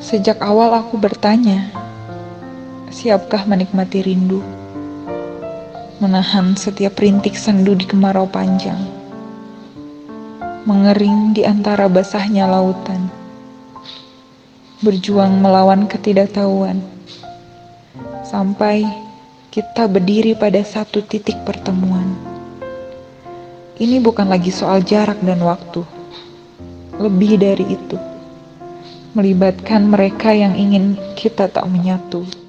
Sejak awal aku bertanya, siapkah menikmati rindu? Menahan setiap rintik sendu di kemarau panjang. Mengering di antara basahnya lautan. Berjuang melawan ketidaktahuan. Sampai kita berdiri pada satu titik pertemuan. Ini bukan lagi soal jarak dan waktu. Lebih dari itu melibatkan mereka yang ingin kita tak menyatu.